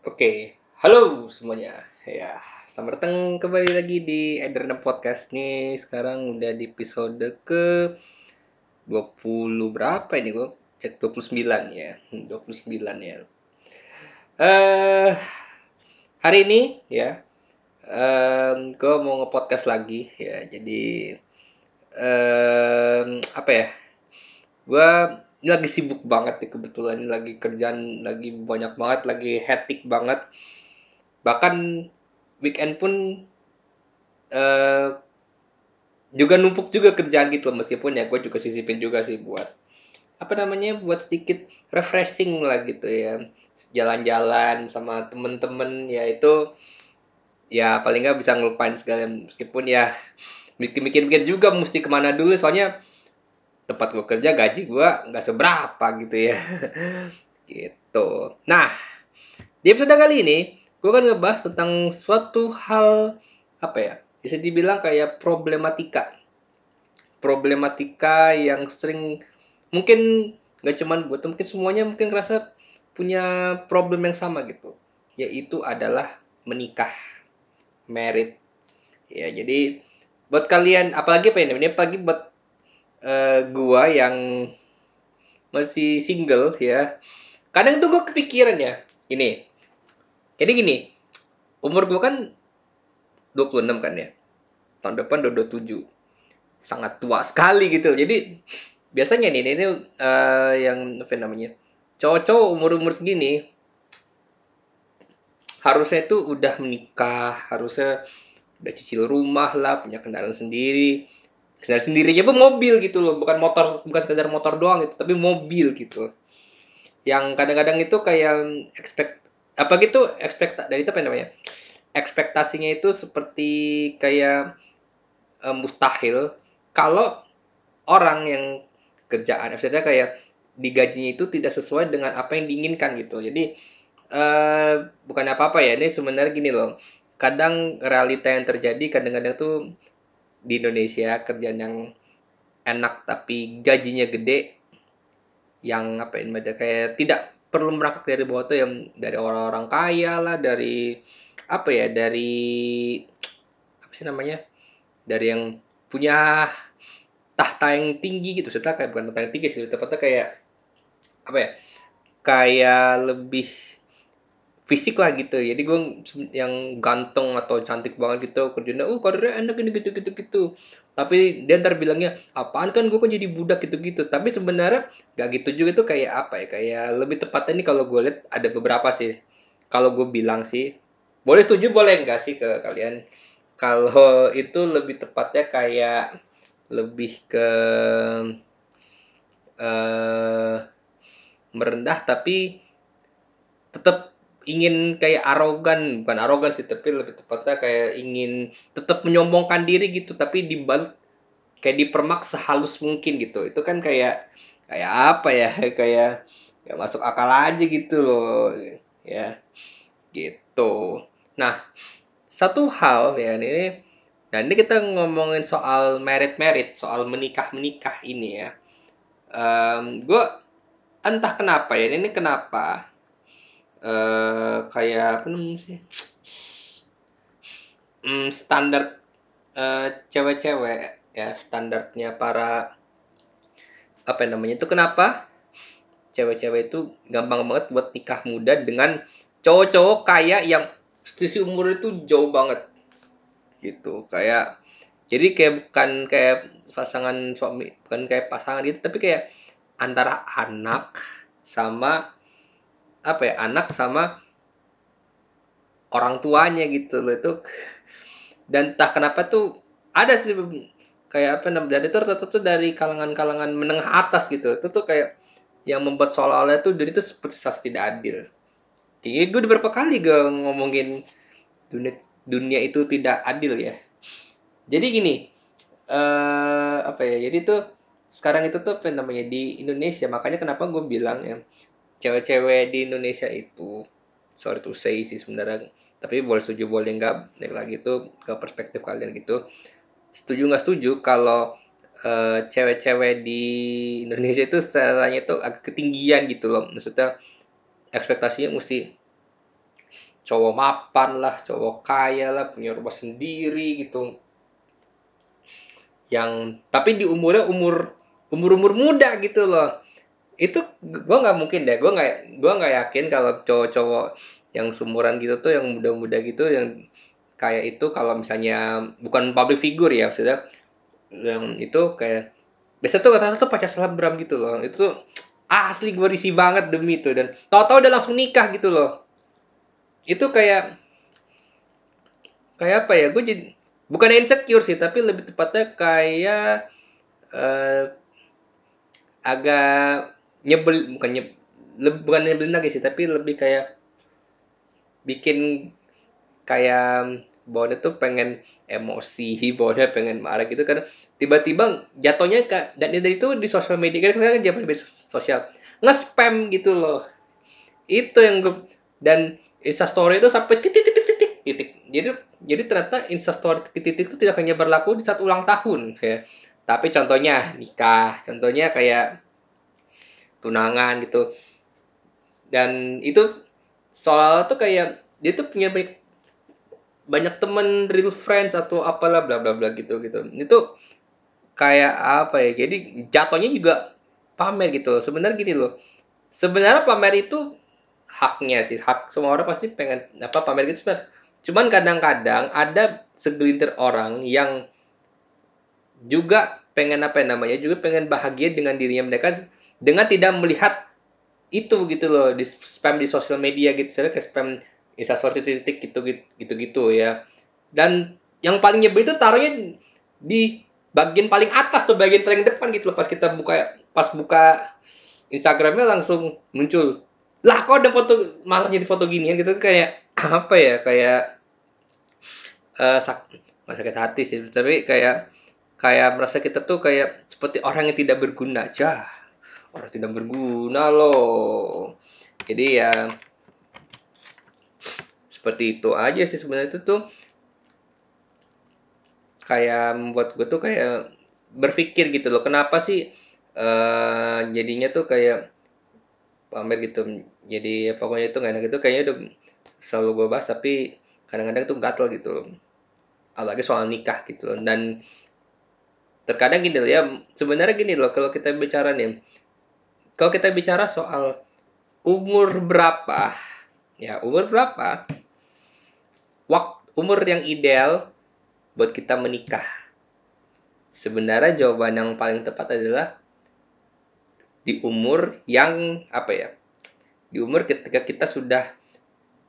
Oke, halo semuanya. Ya, selamat datang kembali lagi di Ederna Podcast nih. Sekarang udah di episode ke 20 berapa ini gue? Cek 29 ya. 29 ya. Eh hari ini ya um, gue mau nge-podcast lagi ya. Jadi um, apa ya? Gue ini lagi sibuk banget nih kebetulan ini lagi kerjaan lagi banyak banget lagi hectic banget. Bahkan weekend pun uh, juga numpuk juga kerjaan gitu loh meskipun ya gue juga sisipin juga sih buat apa namanya buat sedikit refreshing lah gitu ya. Jalan-jalan sama temen-temen ya itu ya paling nggak bisa ngelupain segala meskipun ya mikir-mikir juga mesti ke mana dulu. Soalnya tempat gue kerja gaji gue nggak seberapa gitu ya. Gitu. Nah di episode kali ini gue kan ngebahas tentang suatu hal apa ya bisa dibilang kayak problematika. Problematika yang sering mungkin nggak cuman gue mungkin semuanya mungkin ngerasa punya problem yang sama gitu. Yaitu adalah menikah merit ya jadi buat kalian apalagi apa ini apalagi buat uh, gua yang masih single ya. Kadang tuh gue kepikiran ya. Ini jadi gini umur gue kan 26 kan ya. Tahun depan udah 27 sangat tua sekali gitu. Jadi biasanya nih ini uh, yang apa namanya cowok-cowok umur-umur segini harusnya tuh udah menikah harusnya udah cicil rumah lah punya kendaraan sendiri kendaraan sendirinya pun mobil gitu loh. Bukan motor bukan sekedar motor doang gitu tapi mobil gitu. Yang kadang-kadang itu kayak expect apa gitu expect dari itu apa namanya? Ekspektasinya itu seperti kayak uh, mustahil kalau orang yang kerjaan maksudnya kayak digajinya itu tidak sesuai dengan apa yang diinginkan gitu. Jadi uh, bukan apa-apa ya. Ini sebenarnya gini loh. Kadang realita yang terjadi kadang-kadang tuh di Indonesia kerjaan yang enak tapi gajinya gede yang apa ini kayak tidak perlu merangkak dari bawah tuh yang dari orang-orang kaya lah dari apa ya dari apa sih namanya dari yang punya tahta yang tinggi gitu setelah kayak bukan tahta yang tinggi sih tepatnya kayak apa ya kayak lebih fisik lah gitu. Jadi gue yang ganteng atau cantik banget gitu kerjanya oh karirnya enak ini gitu gitu gitu. Tapi dia ntar bilangnya apaan kan gue kan jadi budak gitu gitu tapi sebenarnya gak gitu juga tuh kayak apa ya kayak lebih tepatnya nih kalau gue lihat ada beberapa sih. Kalau gue bilang sih boleh setuju boleh enggak sih ke kalian? Kalau itu lebih tepatnya kayak lebih ke uh, merendah tapi tetap ingin kayak arogan bukan arogan sih tapi lebih tepatnya kayak ingin tetap menyombongkan diri gitu tapi dibalik kayak dipermak sehalus mungkin gitu. Itu kan kayak kayak apa ya kayak ya masuk akal aja gitu loh ya gitu. Nah satu hal ya ini dan ini kita ngomongin soal merit merit soal menikah menikah ini ya. Um, gue entah kenapa ya ini kenapa uh, kayak apa namanya sih? Hmm, standar uh, cewek-cewek. Ya standarnya para apa namanya itu kenapa? Cewek-cewek itu gampang banget buat nikah muda dengan cowok-cowok kaya yang selisih umur itu jauh banget. Gitu kayak jadi kayak bukan kayak pasangan suami bukan kayak pasangan gitu tapi kayak antara anak sama apa ya anak sama orang tuanya gitu loh. Itu dan tak kenapa tuh ada sih kayak apa namanya itu rata tuh dari kalangan-kalangan menengah atas gitu. Itu tuh kayak yang membuat seolah-olah tuh dari itu seperti tidak adil. Jadi gue beberapa kali gue ngomongin dunia dunia itu tidak adil ya. Jadi gini uh, apa ya jadi tuh sekarang itu tuh apa namanya di Indonesia. Makanya kenapa gue bilang ya cewek-cewek di Indonesia itu sorry to say sih sebenarnya tapi boleh setuju boleh nggak naik lagi itu ke perspektif kalian gitu. Setuju nggak setuju kalau uh, cewek-cewek di Indonesia itu setelahnya itu agak ketinggian gitu loh. Maksudnya ekspektasinya mesti cowok mapan lah cowok kaya lah punya rumah sendiri gitu. Yang tapi di umurnya umur umur umur muda gitu loh itu gue nggak mungkin deh gue nggak gue nggak yakin kalau cowok-cowok yang sumuran gitu tuh yang muda-muda gitu yang kayak itu kalau misalnya bukan public figure ya sudah yang itu kayak biasa tuh kata-kata tuh pacar selebgram gitu loh. Itu tuh asli gue risih banget demi itu. Dan tau-tau udah langsung nikah gitu loh. Itu kayak kayak apa ya gue jadi bukan insecure sih tapi lebih tepatnya kayak uh, agak nyebel bukan nyebel, bukan nyebelin lagi sih tapi lebih kayak bikin kayak bawahnya tuh pengen emosi bawahnya pengen marah gitu kan. Tiba-tiba jatuhnya kak dan itu di sosial media kan sekarang zaman media sosial nge-spam gitu loh. Itu yang gue dan instastory itu sampai titik titik. Titik titik jadi jadi ternyata instastory titik titik itu tidak hanya berlaku di saat ulang tahun ya. Tapi contohnya nikah contohnya kayak tunangan gitu. Dan itu soal tuh kayak dia tuh punya banyak banyak temen real friends atau apalah bla bla bla gitu gitu. Itu kayak apa ya jadi jatuhnya juga pamer gitu sebenarnya gini loh sebenarnya pamer itu haknya sih hak semua orang pasti pengen apa pamer gitu sebenarnya. Cuman kadang-kadang ada segelintir orang yang juga pengen apa ya namanya juga pengen bahagia dengan dirinya mereka dengan tidak melihat itu gitu loh di spam di sosial media gitu. Saya kayak spam instastory titik gitu gitu gitu ya. Dan yang paling nyebel itu taruhnya di bagian paling atas tuh bagian paling depan gitu loh. Pas kita buka pas buka Instagramnya langsung muncul lah kok ada foto malah jadi foto ginian? Gitu kayak apa ya kayak uh, sak sakit hati sih. Tapi kayak kayak merasa kita tuh kayak seperti orang yang tidak berguna. Aja orang tidak berguna loh. Jadi ya seperti itu aja sih sebenarnya. Itu tuh kayak membuat gue tuh kayak berpikir gitu loh kenapa sih uh, jadinya tuh kayak pamer gitu. Jadi ya, pokoknya itu nggak enak. Itu kayaknya udah selalu gue bahas tapi kadang-kadang tuh gatel gitu apalagi soal nikah gitu dan terkadang gini loh ya sebenarnya gini loh kalau kita bicara nih kalau kita bicara soal umur berapa ya umur berapa waktu umur yang ideal buat kita menikah? Sebenarnya jawaban yang paling tepat adalah di umur yang apa ya? Di umur ketika kita sudah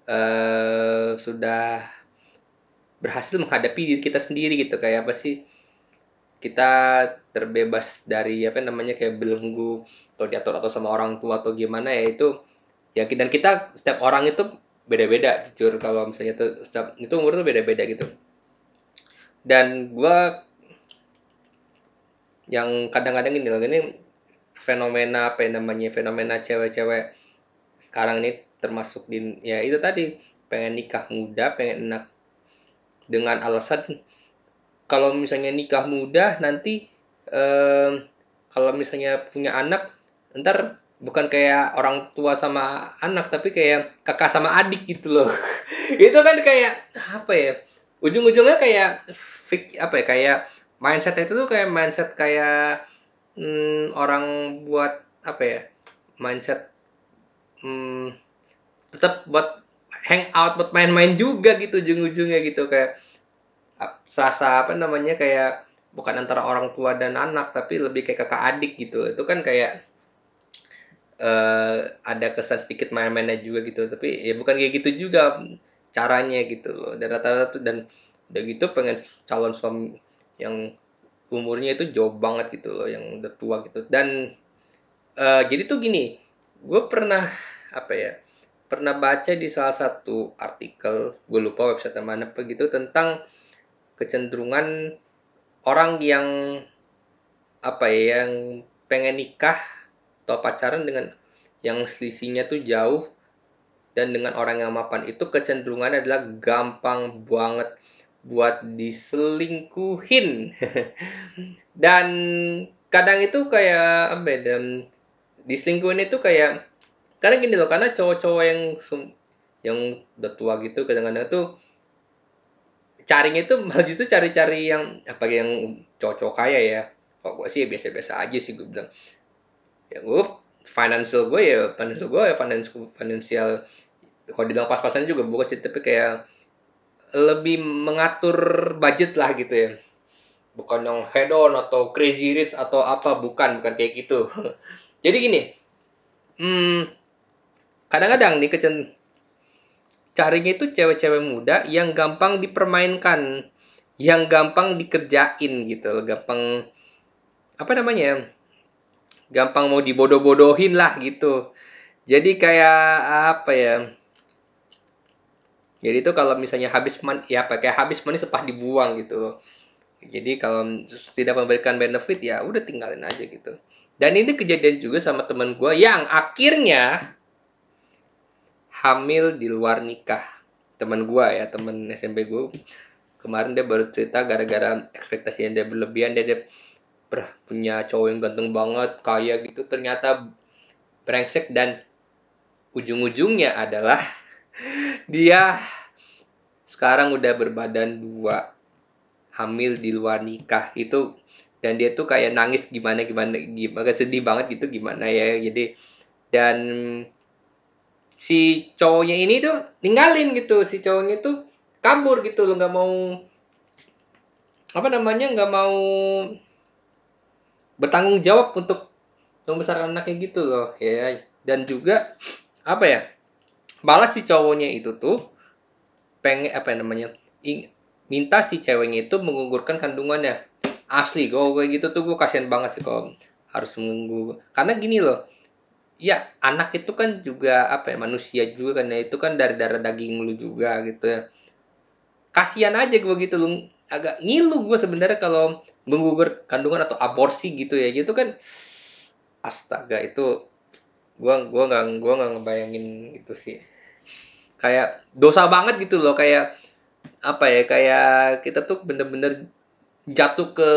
uh, sudah berhasil menghadapi diri kita sendiri gitu kayak apa sih? Kita terbebas dari apa namanya kayak belenggu atau diatur atau sama orang tua atau gimana ya itu ya dan kita setiap orang itu beda-beda jujur. Kalau misalnya tuh itu umur tuh beda-beda gitu. Dan gue yang kadang-kadang ini loh ini fenomena apa namanya fenomena cewek-cewek sekarang ini termasuk di ya itu tadi pengen nikah muda pengen enak dengan alasan kalau misalnya nikah muda nanti eh, kalau misalnya punya anak ntar bukan kayak orang tua sama anak tapi kayak kakak sama adik gitu loh. Itu kan kayak apa ya ujung-ujungnya kayak fik apa ya kayak mindset itu tuh kayak mindset kayak hmm, orang buat apa ya mindset hmm, tetap buat hang out buat main-main juga gitu ujung-ujungnya gitu kayak serasa apa namanya kayak bukan antara orang tua dan anak tapi lebih kayak kakak adik gitu. Itu kan kayak uh, ada kesan sedikit main-mainnya juga gitu. Tapi ya bukan kayak gitu juga caranya gitu loh. Dan rata-rata tuh dan udah gitu pengen calon suami yang umurnya itu jauh banget gitu loh yang udah tua gitu. Dan uh, jadi tuh gini gue pernah apa ya pernah baca di salah satu artikel gue lupa website mana begitu tentang kecenderungan orang yang apa ya yang pengen nikah atau pacaran dengan yang selisihnya tuh jauh dan dengan orang yang mapan itu kecenderungannya adalah gampang banget buat diselingkuhin. Dan kadang itu kayak apa ya diselingkuhin itu kayak karena gini loh karena cowok-cowok yang yang udah tua gitu kadang-kadang tuh carinya itu malah justru cari-cari yang apa yang cocok kaya ya. Kok gue sih biasa-biasa aja sih gue bilang. Ya gue financial gue ya financial gue ya financial financial kalau dibilang pas-pasan juga bukan sih tapi kayak lebih mengatur budget lah gitu ya. Bukan yang head on atau crazy rich atau apa bukan bukan kayak gitu. Jadi gini hmm, kadang-kadang nih kecen carinya itu cewek-cewek muda yang gampang dipermainkan yang gampang dikerjain gitu loh gampang apa namanya gampang mau dibodoh-bodohin lah gitu. Jadi kayak apa ya jadi itu kalau misalnya habis man ya pakai habis money sepah dibuang gitu loh. Jadi kalau tidak memberikan benefit ya udah tinggalin aja gitu. Dan ini kejadian juga sama teman gue yang akhirnya hamil di luar nikah. Teman gue ya teman SMP gue kemarin dia baru cerita gara-gara ekspektasinya dia berlebihan dia, dia punya cowok yang ganteng banget kaya gitu. Ternyata brengsek dan ujung-ujungnya adalah dia sekarang udah berbadan dua hamil di luar nikah itu. Dan dia tuh kayak nangis gimana gimana gimana sedih banget gitu gimana ya. Jadi dan si cowoknya ini tuh ninggalin gitu. Si cowoknya tuh kabur gitu loh nggak mau apa namanya nggak mau bertanggung jawab untuk membesarkan anaknya gitu loh. Ya dan juga apa ya balas si cowoknya itu tuh pengen apa namanya minta si ceweknya itu menggugurkan kandungannya. Asli gue kayak gitu tuh gue kasihan banget sih kalau harus menunggu. Karena gini loh ya anak itu kan juga apa ya manusia juga kan ya. Itu kan dari darah daging lu juga gitu ya. Kasihan aja gue gitu lu agak ngilu gue sebenarnya kalau menggugur kandungan atau aborsi gitu ya. Gitu kan astaga itu gue gua nggak gua nggak ngebayangin itu sih. Kayak dosa banget gitu loh. Kayak apa ya kayak kita tuh bener-bener jatuh ke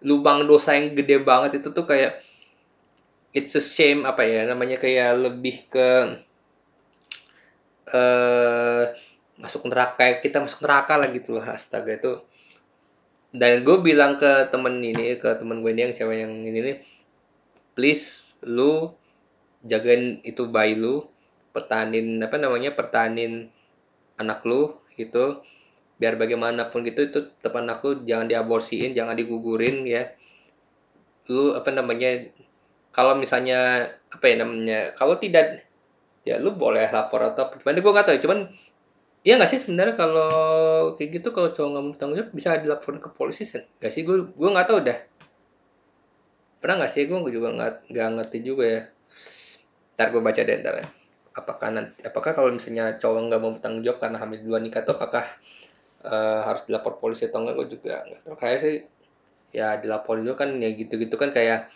lubang dosa yang gede banget. Itu tuh kayak it's a shame apa ya namanya kayak lebih ke uh, masuk neraka kita masuk neraka lah gitu loh astaga itu. Dan gue bilang ke temen ini ke temen gue ini yang cewek yang ini nih please lu jagain itu bayi lu pertahanin apa namanya pertahanin anak lu gitu. Biar bagaimanapun gitu itu tetap anak lu jangan diaborsiin jangan digugurin ya. Lu apa namanya kalau misalnya apa ya namanya kalau tidak ya lu boleh lapor atau gimana gue gak tahu. Cuman Iya gak sih sebenarnya kalau kayak gitu kalau cowok nggak mau tanggung jawab bisa dilaporkan ke polisi gak sih? Gue gue nggak tahu dah. Pernah nggak sih? Gue juga nggak nggak ngerti juga ya. Ntar gue baca deh ntar ya. apakah nanti apakah kalau misalnya cowok nggak mau bertanggung jawab karena hamil dua nikah atau apakah uh, harus dilapor polisi atau enggak gue juga nggak tahu. Kayak sih ya dilapor juga kan ya gitu-gitu kan kayak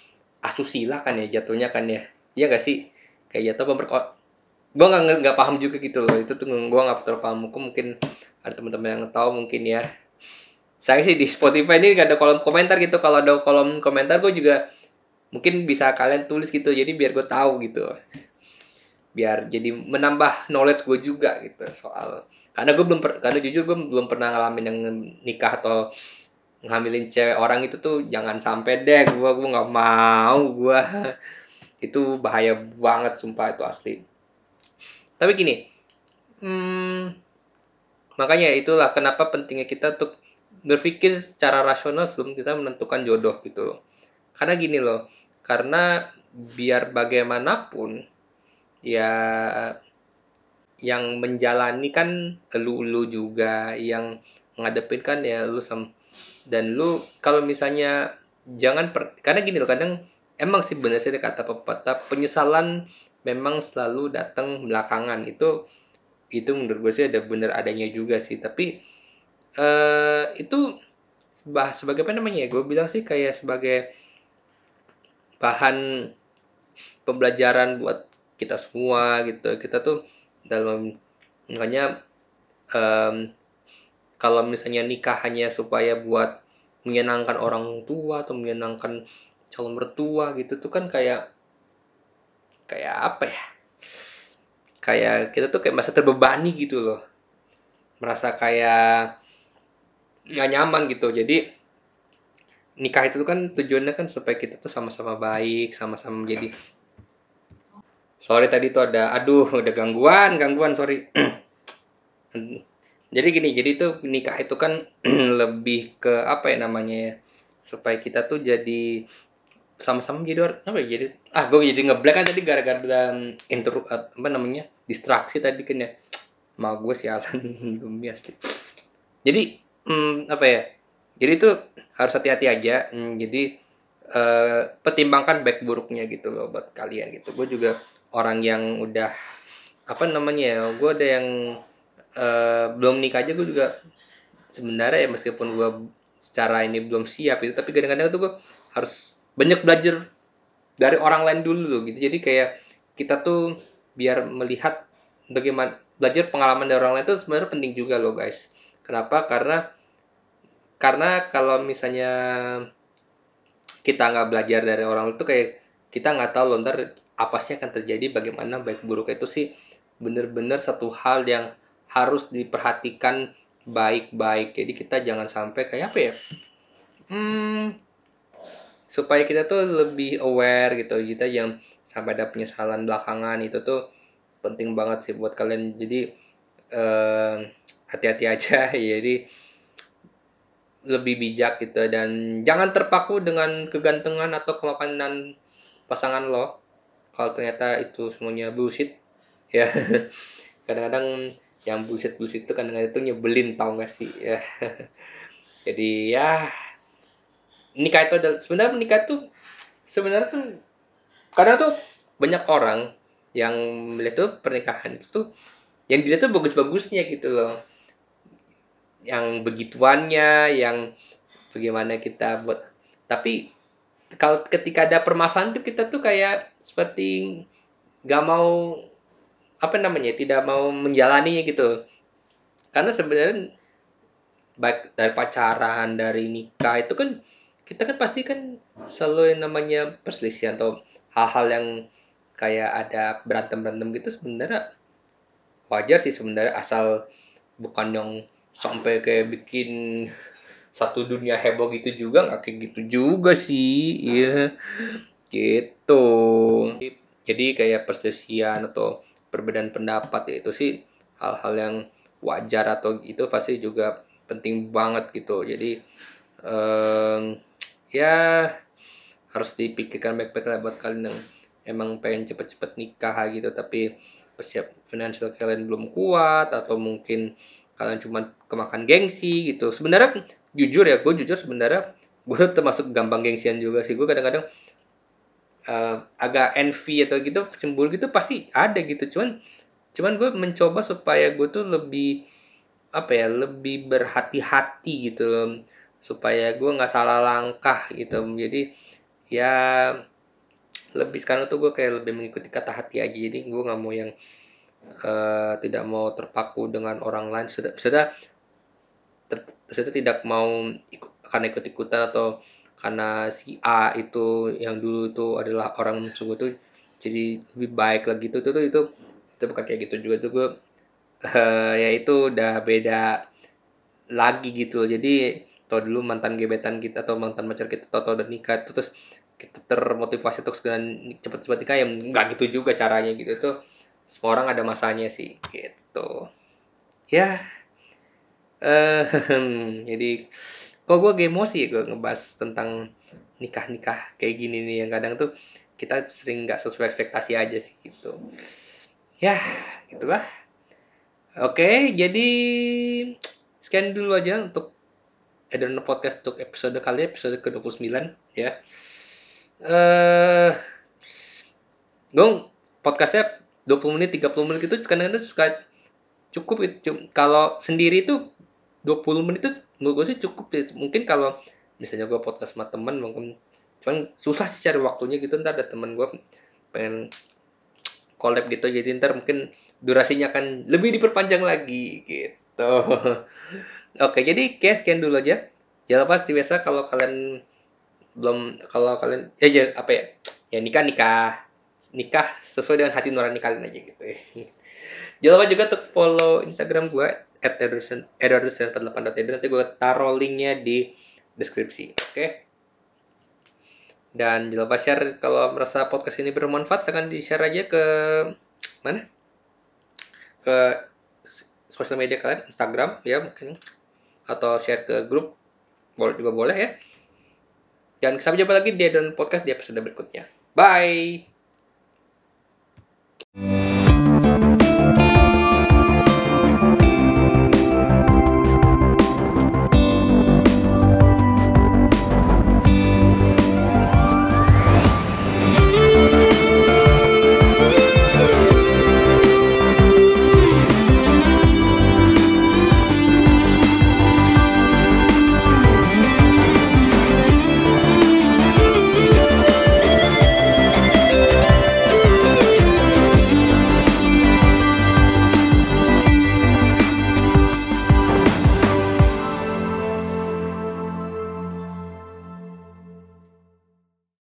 asusila kan ya jatuhnya kan ya. Iya gak sih? Kayak jatuh pemerko gue nggak nggak paham juga gitu loh. Itu tuh gue nggak terlalu paham hukum. Mungkin ada teman-teman yang tahu mungkin ya. Saya sih di Spotify ini gak ada kolom komentar gitu. Kalau ada kolom komentar gue juga mungkin bisa kalian tulis gitu. Jadi biar gue tahu gitu. Biar jadi menambah knowledge gue juga gitu soal karena gue belum karena jujur gue belum pernah ngalamin yang nikah atau ngambilin cewek orang itu tuh jangan sampai deh gue gue nggak mau gue itu bahaya banget sumpah itu asli. Tapi gini hmm, makanya itulah kenapa pentingnya kita untuk berpikir secara rasional sebelum kita menentukan jodoh gitu karena gini loh karena biar bagaimanapun ya yang menjalani kan lu lu juga yang ngadepin kan ya lu sama dan lu kalau misalnya jangan per, karena gini loh kadang emang sih benar sih kata pepatah penyesalan memang selalu datang belakangan. Itu itu menurut gue sih ada bener adanya juga sih. Tapi uh, itu bah sebagai apa namanya ya gue bilang sih kayak sebagai bahan pembelajaran buat kita semua gitu. Kita tuh dalam makanya um, kalau misalnya nikah hanya supaya buat menyenangkan orang tua atau menyenangkan calon mertua gitu tuh kan kayak kayak apa ya? Kayak kita tuh kayak merasa terbebani gitu loh. Merasa kayak nggak nyaman gitu. Jadi nikah itu kan tujuannya kan supaya kita tuh sama-sama baik sama-sama menjadi sorry tadi tuh ada aduh udah gangguan gangguan sorry jadi gini jadi tuh nikah itu kan lebih ke apa ya namanya ya supaya kita tuh jadi sama-sama jadi orang apa ya jadi ah gue jadi ngeblank kan tadi gara-gara intro apa namanya distraksi tadi kan ya. Mau gue sialan demi asli jadi hmm, apa ya jadi itu harus hati-hati aja hmm, jadi uh, pertimbangkan baik buruknya gitu loh buat kalian gitu. Gue juga orang yang udah apa namanya ya gue ada yang uh, belum nikah aja gue juga sebenarnya ya meskipun gue secara ini belum siap itu tapi kadang-kadang tuh gue harus banyak belajar dari orang lain dulu gitu. Jadi kayak kita tuh biar melihat bagaimana belajar pengalaman dari orang lain itu sebenarnya penting juga loh guys. Kenapa? Karena karena kalau misalnya kita nggak belajar dari orang itu kayak kita nggak tahu loh ntar apa sih akan terjadi bagaimana baik buruk itu sih. Bener-bener satu hal yang harus diperhatikan baik-baik. Jadi kita jangan sampai kayak apa ya? Hmm supaya kita tuh lebih aware gitu. Kita yang sampai ada penyesalan belakangan itu tuh penting banget sih buat kalian. Jadi eh, hati-hati aja. Jadi lebih bijak gitu. Dan jangan terpaku dengan kegantengan atau kemapanan pasangan lo. Kalau ternyata itu semuanya bullshit ya. Kadang-kadang yang bullshit bullshit itu kadang-kadang itu nyebelin tau gak sih? Ya. Jadi ya nikah itu adalah sebenarnya menikah tuh sebenarnya kan karena tuh banyak orang yang melihat tuh pernikahan itu tuh yang dilihat tuh bagus-bagusnya gitu loh. Yang begituannya yang bagaimana kita buat tapi kalau ketika ada permasalahan tuh kita tuh kayak seperti nggak mau apa namanya tidak mau menjalaninya gitu. Karena sebenarnya baik dari pacaran dari nikah itu kan kita kan pasti kan selalu yang namanya perselisihan atau hal-hal yang kayak ada berantem berantem gitu sebenarnya wajar sih sebenarnya asal bukan yang sampai kayak bikin satu dunia heboh gitu juga nggak kayak gitu juga sih iya. Gitu. Jadi kayak perselisihan atau perbedaan pendapat ya itu sih hal-hal yang wajar atau itu pasti juga penting banget gitu. Jadi um, ya harus dipikirkan baik-baik lah buat kalian yang emang pengen cepet-cepet nikah gitu tapi persiap finansial kalian belum kuat atau mungkin kalian cuma kemakan gengsi gitu. Sebenarnya jujur ya gue jujur sebenarnya gue termasuk gampang gengsian juga sih. Gue kadang-kadang uh, agak envy atau gitu cemburu gitu pasti ada gitu. Cuman cuman gue mencoba supaya gue tuh lebih apa ya lebih berhati-hati gitu supaya gue nggak salah langkah gitu. Jadi ya lebih sekarang tuh gue kayak lebih mengikuti kata hati aja. Jadi gue nggak mau yang uh, tidak mau terpaku dengan orang lain. Sudah sudah sudah tidak mau ikut, karena ikut ikutan atau karena si A itu yang dulu itu adalah orang sungguh tuh jadi lebih baik lagi. Itu tuh itu itu, itu bukan kayak gitu juga. Tuh gue uh, ya itu udah beda lagi gitu jadi atau dulu mantan gebetan kita atau mantan pacar kita atau udah nikah itu terus kita termotivasi untuk segera cepet-cepet nikah ya nggak gitu juga caranya gitu. Itu semua orang ada masanya sih gitu. Ya eh jadi kok gue emosi ya gue ngebahas tentang nikah nikah kayak gini nih yang kadang tuh kita sering nggak sesuai ekspektasi aja sih gitu ya gitulah oke jadi sekian dulu aja untuk Edono Podcast untuk episode kali episode ke-29 ya. Eh uh, gue podcastnya 20 menit 30 menit itu kadang-kadang suka cukup gitu. Kalau sendiri itu 20 menit itu menurut gue sih cukup sih. Mungkin kalau misalnya gue podcast sama temen mungkin cuman susah sih cari waktunya gitu ntar ada temen gue pengen collab gitu jadi ntar mungkin durasinya akan lebih diperpanjang lagi gitu Oke, jadi kayak sekian dulu aja. Jangan lupa seperti biasa kalau kalian belum kalau kalian eh ya, apa ya? Ya nikah nikah. nikah sesuai dengan hati nurani kalian aja gitu ya. Jangan lupa juga untuk follow Instagram gue at edwardus48.edu nanti gue taruh linknya di deskripsi oke? Okay? dan jangan lupa share kalau merasa podcast ini bermanfaat silahkan di share aja ke mana? Ke sosial media kalian Instagram ya mungkin. Atau share ke grup boleh juga boleh ya. Dan sampai jumpa lagi di dan podcast di episode berikutnya. Bye